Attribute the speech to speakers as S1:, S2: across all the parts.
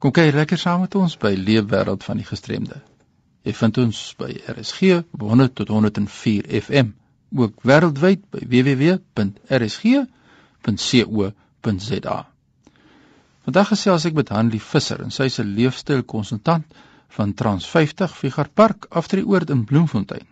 S1: Kom kyk lekker saam met ons by Leefwêreld van die Gestremde. Jy vind ons by RSG 100 tot 104 FM, ook wêreldwyd by www.rsg.co.za. Vandag gesels ek met Hanlie Visser en sy is 'n leefstylkonsultant van Trans 50 Figar Park Afdrieoord in Bloemfontein.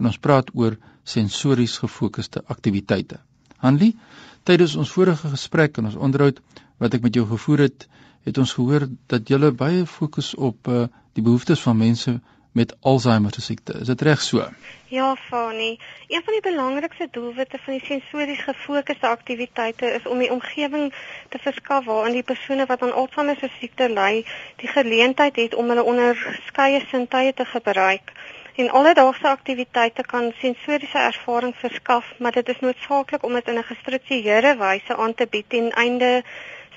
S1: En ons praat oor sensories gefokusde aktiwiteite. Hanlie, tydens ons vorige gesprek en ons onderhoud wat ek met jou gevoer het, het ons gehoor dat jy baie fokus op uh, die behoeftes van mense met Alzheimer se siekte. Is dit reg so?
S2: Ja, Fani. Een van die belangrikste doelwitte van die sensories gefokusde aktiwiteite is om die omgewing te verskaf waarin die persone wat aan Alzheimer se siekte ly, die geleentheid het om hulle onderskeie sintuie te gebruik. En alledaagse aktiwiteite kan sensoriese ervaring verskaf, maar dit is noodsaaklik om dit in 'n gestruktureerde wyse aan te bied ten einde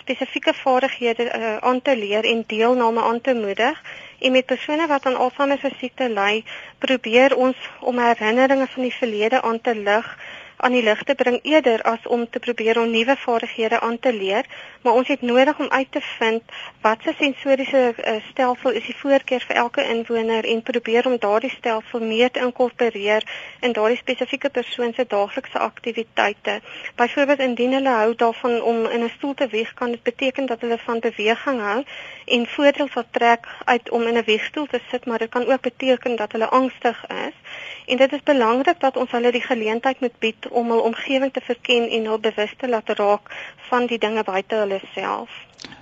S2: spesifieke vaardighede uh, aan te leer en deelname aan te moedig. En met persone wat aan Alzheimer se siekte ly, probeer ons om herinneringe van die verlede aan te lig aan die lig te bring eerder as om te probeer om nuwe vaardighede aan te leer, maar ons het nodig om uit te vind wat se sensoriese uh, stelsel is die voorkeur vir elke inwoner en probeer om daardie stelsel meer te inkorporeer in daardie spesifieke persoon se daaglikse aktiwiteite. Byvoorbeeld indien hulle hou daarvan om in 'n stoel te wieg, kan dit beteken dat hulle van beweging hou en voordeel sal trek uit om in 'n wiegstoel te sit, maar dit kan ook beteken dat hulle angstig is. En dit is belangrik dat ons hulle die geleentheid moet bied om hul omgewing te verken en hul bewus te laat raak van die dinge buite hulle self.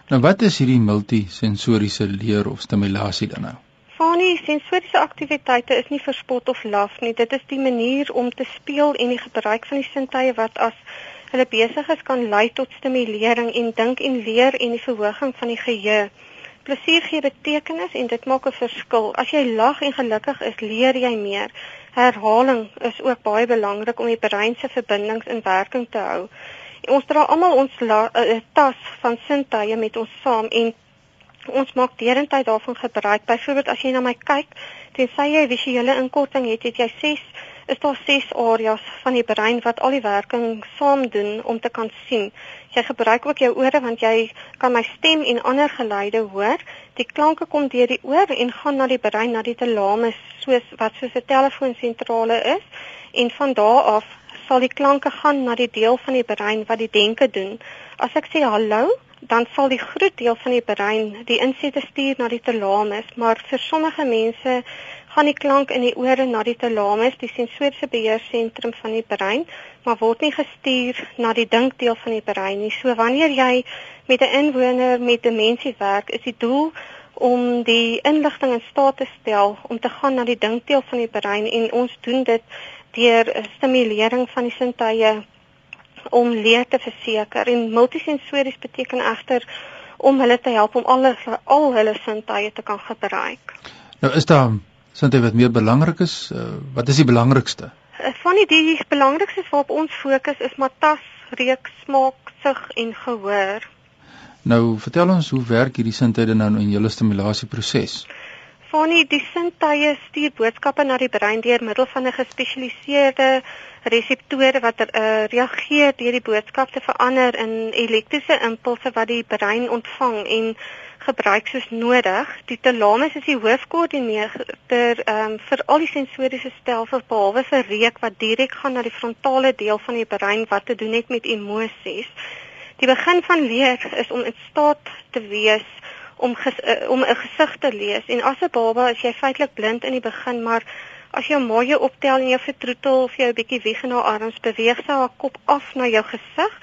S1: Nou wat is hierdie multisensoriese leer of stimulasie dan nou?
S2: Fanie, sensoriese aktiwiteite is nie verspot of laf nie. Dit is die manier om te speel en die gebruik van die sintuie wat as hulle besig is kan lei tot stimulering en dink en leer en die verhoging van die geheue. Plesier gee betekenis en dit maak 'n verskil. As jy lag en gelukkig is, leer jy meer. Herhaling is ook baie belangrik om die brein se verbindings in werking te hou. Ons dra almal ons la, uh, tas van sintuie met ons saam en ons maak derentyd daarvan gebruik. Byvoorbeeld as jy na my kyk, tensy jy visuele inkorting het, het jy 6 is daar ses areas van die brein wat al die werking saam doen om te kan sien. Jy gebruik ook jou ore want jy kan my stem en ander geluide hoor. Die klanke kom deur die oor en gaan na die brein, na die thalamus, soos wat soos 'n telefoonsentrale is en van daar af sal die klanke gaan na die deel van die brein wat die denke doen. As ek sê hallo, dan sal die groot deel van die brein die insette stuur na die thalamus, maar vir sommige mense gaan die klank in die ore na die thalamus, die sensoriese beheersentrum van die brein, maar word nie gestuur na die dinkdeel van die brein nie. So wanneer jy met 'n inwoner met demensie werk, is die doel om die inligting in staat te stel om te gaan na die dinkdeel van die brein en ons doen dit deur stimulering van die sintuie om leer te verseker en multisensories beteken egter om hulle te help om al al hulle sintuie te kan gebruik.
S1: Nou is daar Sint wat meer belangrik is, uh, wat is die belangrikste?
S2: Van die die belangrikste waarop ons fokus is matas, reuk, smaak, sig en gehoor.
S1: Nou, vertel ons hoe werk hierdie sintuie nou in julle stimulasieposes?
S2: Van die sintuie stuur boodskappe na die brein deur middel van 'n gespesialiseerde reseptore wat uh, reageer deur die boodskap te verander in elektriese impulse wat die brein ontvang en gebruik soos nodig. Die thalamus is die hoofkoördineerder um, vir al die sensoriese stelsels behalwe vir reuk wat direk gaan na die frontale deel van die brein wat te doen het met emosies. Die begin van leer is om in staat te wees om ges, uh, om 'n gesig te lees en as 'n baba is jy feitelik blind in die begin, maar as jy mooi optel en jy vertroetel of jy 'n bietjie wieg na haar arms beweeg, sy haar kop af na jou gesig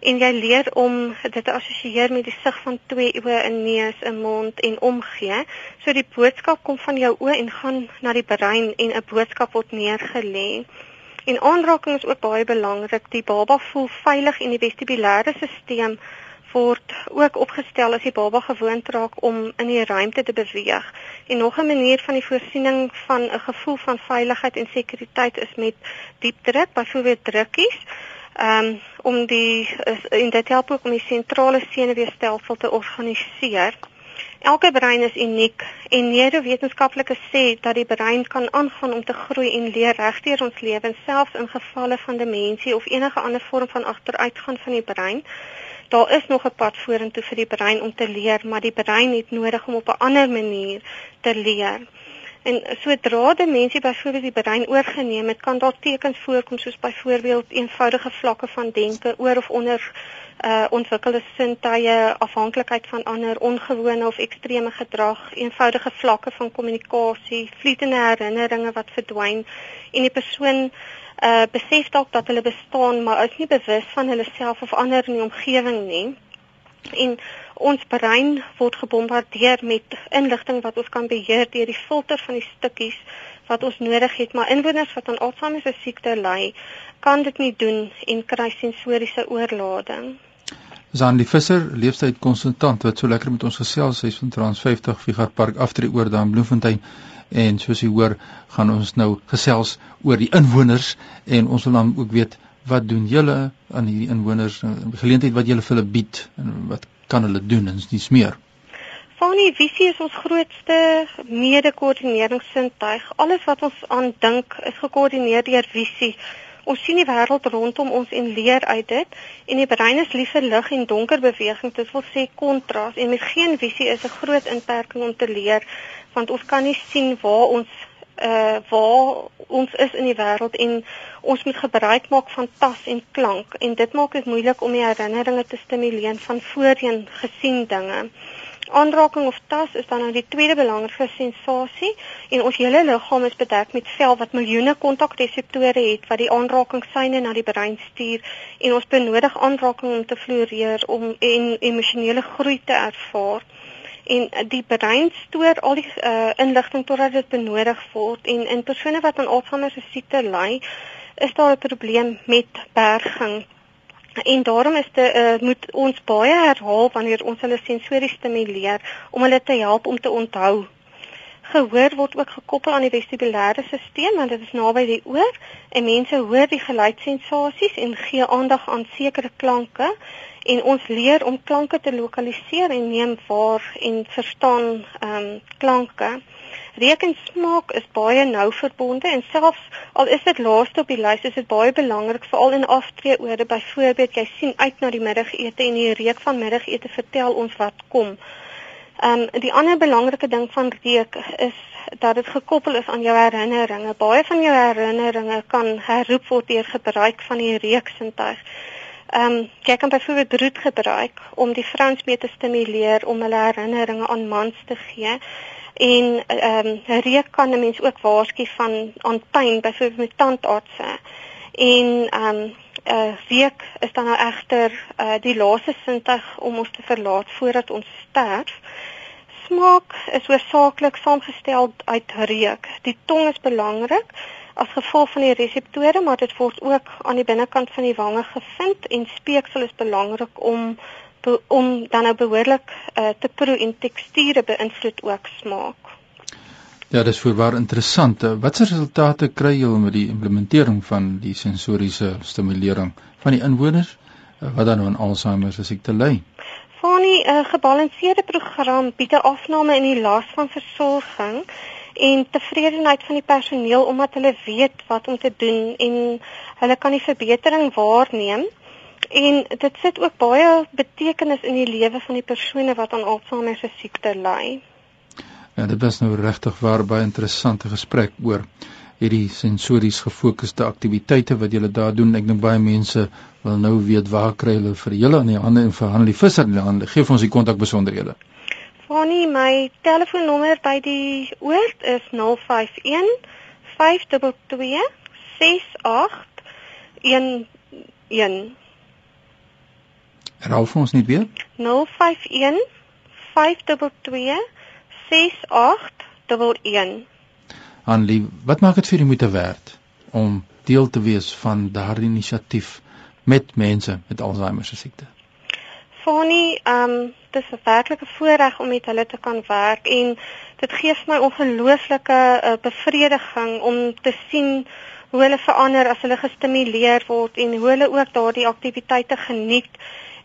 S2: en jy leer om dit te assosieer met die sig van twee oë, 'n neus, 'n mond en omgee. So die boodskap kom van jou oë en gaan na die brein en 'n boodskap word neergelê. En aanraking is ook baie belangrik. Die baba voel veilig en die vestibulêre stelsel word ook opgestel as die baba gewoond raak om in die ruimte te beweeg. En nog 'n manier van die voorsiening van 'n gevoel van veiligheid en sekuriteit is met diep druk, byvoorbeeld drukkies um, om die in dit help ook om die sentrale senuweestelsel te organiseer. Elke brein is uniek en neurowetenskaplikes sê dat die brein kan aangaan om te groei en leer regdeur ons lewens selfs in gevalle van demensie of enige ander vorm van agteruitgang van die brein. Daar is nog 'n pad vorentoe vir die brein om te leer, maar die brein het nodig om op 'n ander manier te leer. En sodra die mensie byvoorbeeld die brein oorgeneem het, kan daar tekens voorkom soos byvoorbeeld eenvoudige vlakke van denke oor of onder uh ontwikkelde sintuie, afhanklikheid van ander, ongewone of ekstreme gedrag, eenvoudige vlakke van kommunikasie, vlietende herinneringe wat verdwyn en die persoon uh besef dalk dat hulle bestaan maar is nie bewus van hulle self of ander in die omgewing nie. En ons brein word gebombardeer met inligting wat ons kan beheer deur die filter van die stukkies wat ons nodig het, maar inwoners wat aan Alzheimer se siekte ly, kan dit nie doen en kry sensoriese oorlading.
S1: Zan die Visser, leefstyd konsultant wat so lekker met ons gesels, hy's van Trans 50 Vigar Park aftree oor daar in Bloemfontein en soos jy hoor, gaan ons nou gesels oor die inwoners en ons wil dan ook weet wat doen julle aan hierdie inwoners, geleentheid wat julle vir hulle bied en wat kan hulle doen en dis meer.
S2: Fanie visie is ons grootste mede-koördineringssintuig. Alles wat ons aan dink is gekoördineer deur visie. Ons sien die wêreld rondom ons en leer uit dit en die brein is lief vir lig en donker beweging, dit wil sê kontras en met geen visie is 'n groot inperking om te leer want ons kan nie sien waar ons uh waar ons is in die wêreld en ons moet gebruik maak van tas en klank. En dit maak dit moeilik om die herinneringe te stimuleer van voorheen gesien dinge. Aanraking of tas is dan nou die tweede belangrike sensasie en ons hele liggaam is bedek met vel wat miljoene kontakreseptore het wat die aanrakingssyne na die brein stuur. En ons benodig aanraking om te floreer om en emosionele groei te ervaar en die brein stoor al die uh, inligting totdat dit benodig word en in persone wat aan Alzheimer se siekte ly, is daar 'n probleem met berging. En daarom is dit uh, moet ons baie herhaal wanneer ons hulle sensories stimuleer om hulle te help om te onthou. Gehoor word ook gekoppel aan die vestibulêre stelsel want dit is naby die oor en mense hoor die geluidsensasies en gee aandag aan sekere klanke en ons leer om klanke te lokaliseer en neem waar en verstaan ehm um, klanke. Reuk en smaak is baie nou verbonde en selfs al is dit laaste op die lys, is dit baie belangrik veral in aftreeorde. Byvoorbeeld, jy sien uit na die middagete en die reuk van middagete vertel ons wat kom. Ehm um, die ander belangrike ding van reuk is dat dit gekoppel is aan jou herinneringe. Baie van jou herinneringe kan herroep word deur gebruik van die reuksintuig. Ehm um, jy kan byvoorbeeld roet gebruik om die vrouens mee te stimuleer om hulle herinneringe aan mans te gee. En ehm um, reuk kan 'n mens ook waarsku van aan pyn byvoorbeeld met tandartse. En ehm um, uh reuk is dan nou egter uh die laaste sintuig om ons te verlaat voordat ons sterf. Smaak is hoofsaaklik saamgestel uit reuk. Die tong is belangrik as gevolg van die reseptore, maar dit word ook aan die binnekant van die wange gevind en speeksel is belangrik om om dan nou behoorlik uh, te proe en teksture beïnvloed ook smaak.
S1: Ja, dis voorwaar interessant. Watse resultate kry jy met die implementering van die sensoriese stimulering van die inwoners uh, wat dan aan Alzheimer se siekte ly?
S2: Van die uh, gebalanseerde program bied 'n afname in die las van versorging en tevredenheid van die personeel omdat hulle weet wat om te doen en hulle kan die verbetering waarneem en dit sit ook baie betekenis in die lewe van die persone wat aan Alzheimer se siekte ly.
S1: Ja, dit was nou regtig waar baie interessante gesprek oor hierdie sensories gefokusde aktiwiteite wat julle daar doen. Ek dink baie mense wil nou weet waar kry hulle vir julle aan die hande en vir Hanlie Visser in die hande. Geef ons die kontakbesonderhede.
S2: Fanny, my telefoonnommer by die oord is 051 522 6811.
S1: Herhaal vir ons net weer.
S2: 051 522 6811.
S1: Hanlie, wat maak dit vir die moeite werd om deel te wees van daardie inisiatief met mense met Alzheimer se siekte?
S2: Fanny, ehm um, dit is 'n werklike voorreg om met hulle te kan werk en dit gee my ongelooflike uh, bevrediging om te sien hoe hulle verander as hulle gestimuleer word en hoe hulle ook daardie aktiwiteite geniet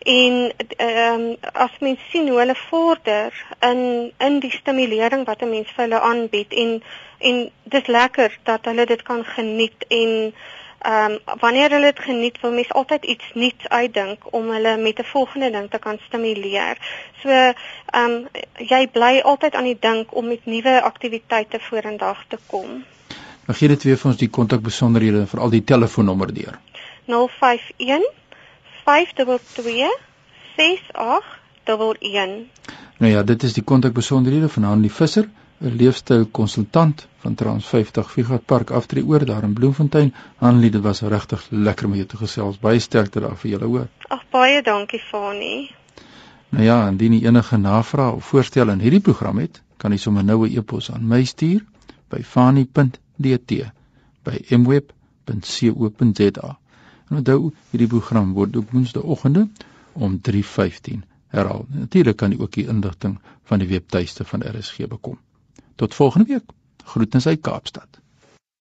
S2: en ehm um, as mens sien hoe hulle vorder in in die stimulering wat 'n mens vir hulle aanbied en en dis lekker dat hulle dit kan geniet en ehm um, wanneer hulle dit geniet, wil mens altyd iets nuuts uitdink om hulle met 'n volgende ding te kan stimuleer. So ehm um, jy bly altyd aan die dink om met nuwe aktiwiteite vorendag te kom.
S1: Mag gee dit weer vir ons die kontakbesonderhede en veral die telefoonnommer deur.
S2: 051 522 6811.
S1: Nou ja, dit is die kontakbesonderhede van Hanlie Visser, 'n leefstyl konsultant van Trans 50 Vigard Park aftree oor daar in Bloemfontein. Hanlie, dit was regtig lekker om jou te gesels. Baie sterkte daar vir julle hoor.
S2: Ag baie dankie Fani.
S1: Nou ja, indien jy enige navrae of voorstelle in hierdie program het, kan jy sommer nou 'n e-pos aan my stuur by fani.dt by mweb.co.za. En onthou, hierdie program word op Woensdaeoggende om 3:15 herhaal. Natuurlik kan jy ook die inligting van die webtuiste van RSG bekom. Tot volgende week. Groetens uit Kaapstad.